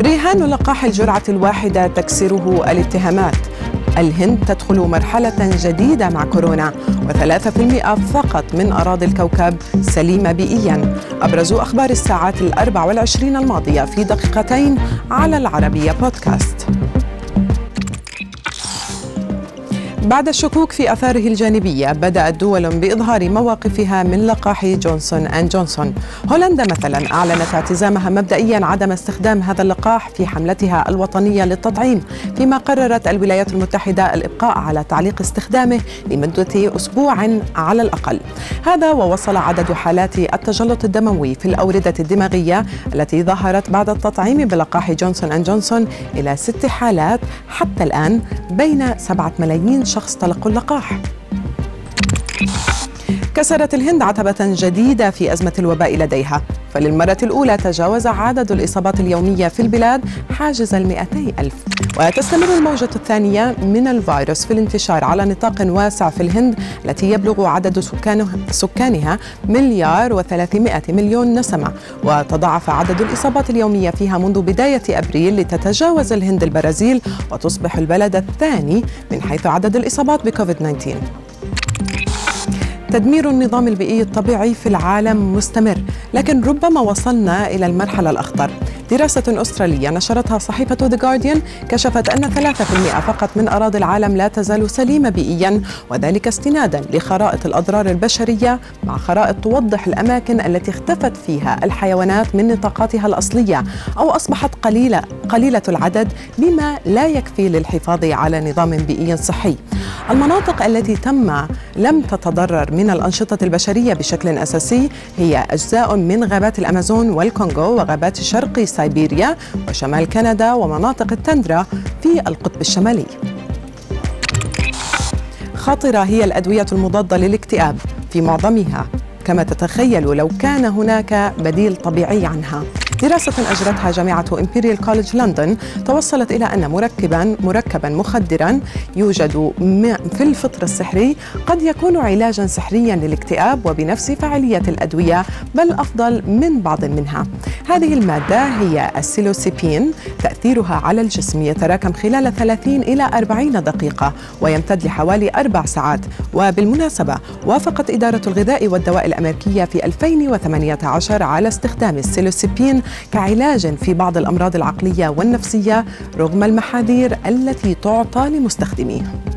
رهان لقاح الجرعة الواحدة تكسره الاتهامات. الهند تدخل مرحلة جديدة مع كورونا وثلاثة في المئة فقط من أراضي الكوكب سليمة بيئيا. أبرز أخبار الساعات الأربع والعشرين الماضية في دقيقتين على العربية بودكاست. بعد الشكوك في أثاره الجانبية بدأت دول بإظهار مواقفها من لقاح جونسون آند جونسون. هولندا مثلا أعلنت اعتزامها مبدئيا عدم استخدام هذا اللقاح في حملتها الوطنية للتطعيم فيما قررت الولايات المتحدة الإبقاء على تعليق استخدامه لمدة أسبوع على الأقل. هذا ووصل عدد حالات التجلط الدموي في الأوردة الدماغية التي ظهرت بعد التطعيم بلقاح جونسون آند جونسون إلى ست حالات حتى الآن بين سبعة ملايين شخص تلقوا اللقاح. كسرت الهند عتبة جديدة في أزمة الوباء لديها. فللمرة الأولى تجاوز عدد الإصابات اليومية في البلاد حاجز المئتي ألف. وتستمر الموجة الثانية من الفيروس في الانتشار على نطاق واسع في الهند التي يبلغ عدد سكانه سكانها مليار وثلاثمائة مليون نسمة. وتضاعف عدد الإصابات اليومية فيها منذ بداية أبريل لتتجاوز الهند البرازيل وتصبح البلد الثاني من حيث عدد الإصابات بكوفيد 19 تدمير النظام البيئي الطبيعي في العالم مستمر لكن ربما وصلنا إلى المرحلة الأخطر دراسة أسترالية نشرتها صحيفة ذا جارديان كشفت أن 3% فقط من أراضي العالم لا تزال سليمة بيئيا وذلك استنادا لخرائط الأضرار البشرية مع خرائط توضح الأماكن التي اختفت فيها الحيوانات من نطاقاتها الأصلية أو أصبحت قليلة قليلة العدد بما لا يكفي للحفاظ على نظام بيئي صحي. المناطق التي تم لم تتضرر من الأنشطة البشرية بشكل أساسي هي أجزاء من غابات الأمازون والكونغو وغابات شرق سيبيريا وشمال كندا ومناطق التندرا في القطب الشمالي. خطرة هي الأدوية المضادة للاكتئاب في معظمها كما تتخيل لو كان هناك بديل طبيعي عنها. دراسة أجرتها جامعة إمبيريال كوليدج لندن توصلت إلى أن مركبا مركبا مخدرا يوجد في الفطر السحري قد يكون علاجا سحريا للاكتئاب وبنفس فعالية الأدوية بل أفضل من بعض منها. هذه المادة هي السيلوسيبين تأثيرها على الجسم يتراكم خلال 30 إلى 40 دقيقة ويمتد لحوالي أربع ساعات. وبالمناسبة وافقت إدارة الغذاء والدواء الأمريكية في 2018 على استخدام السيلوسيبين كعلاج في بعض الأمراض العقلية والنفسية رغم المحاذير التي تعطى لمستخدميه.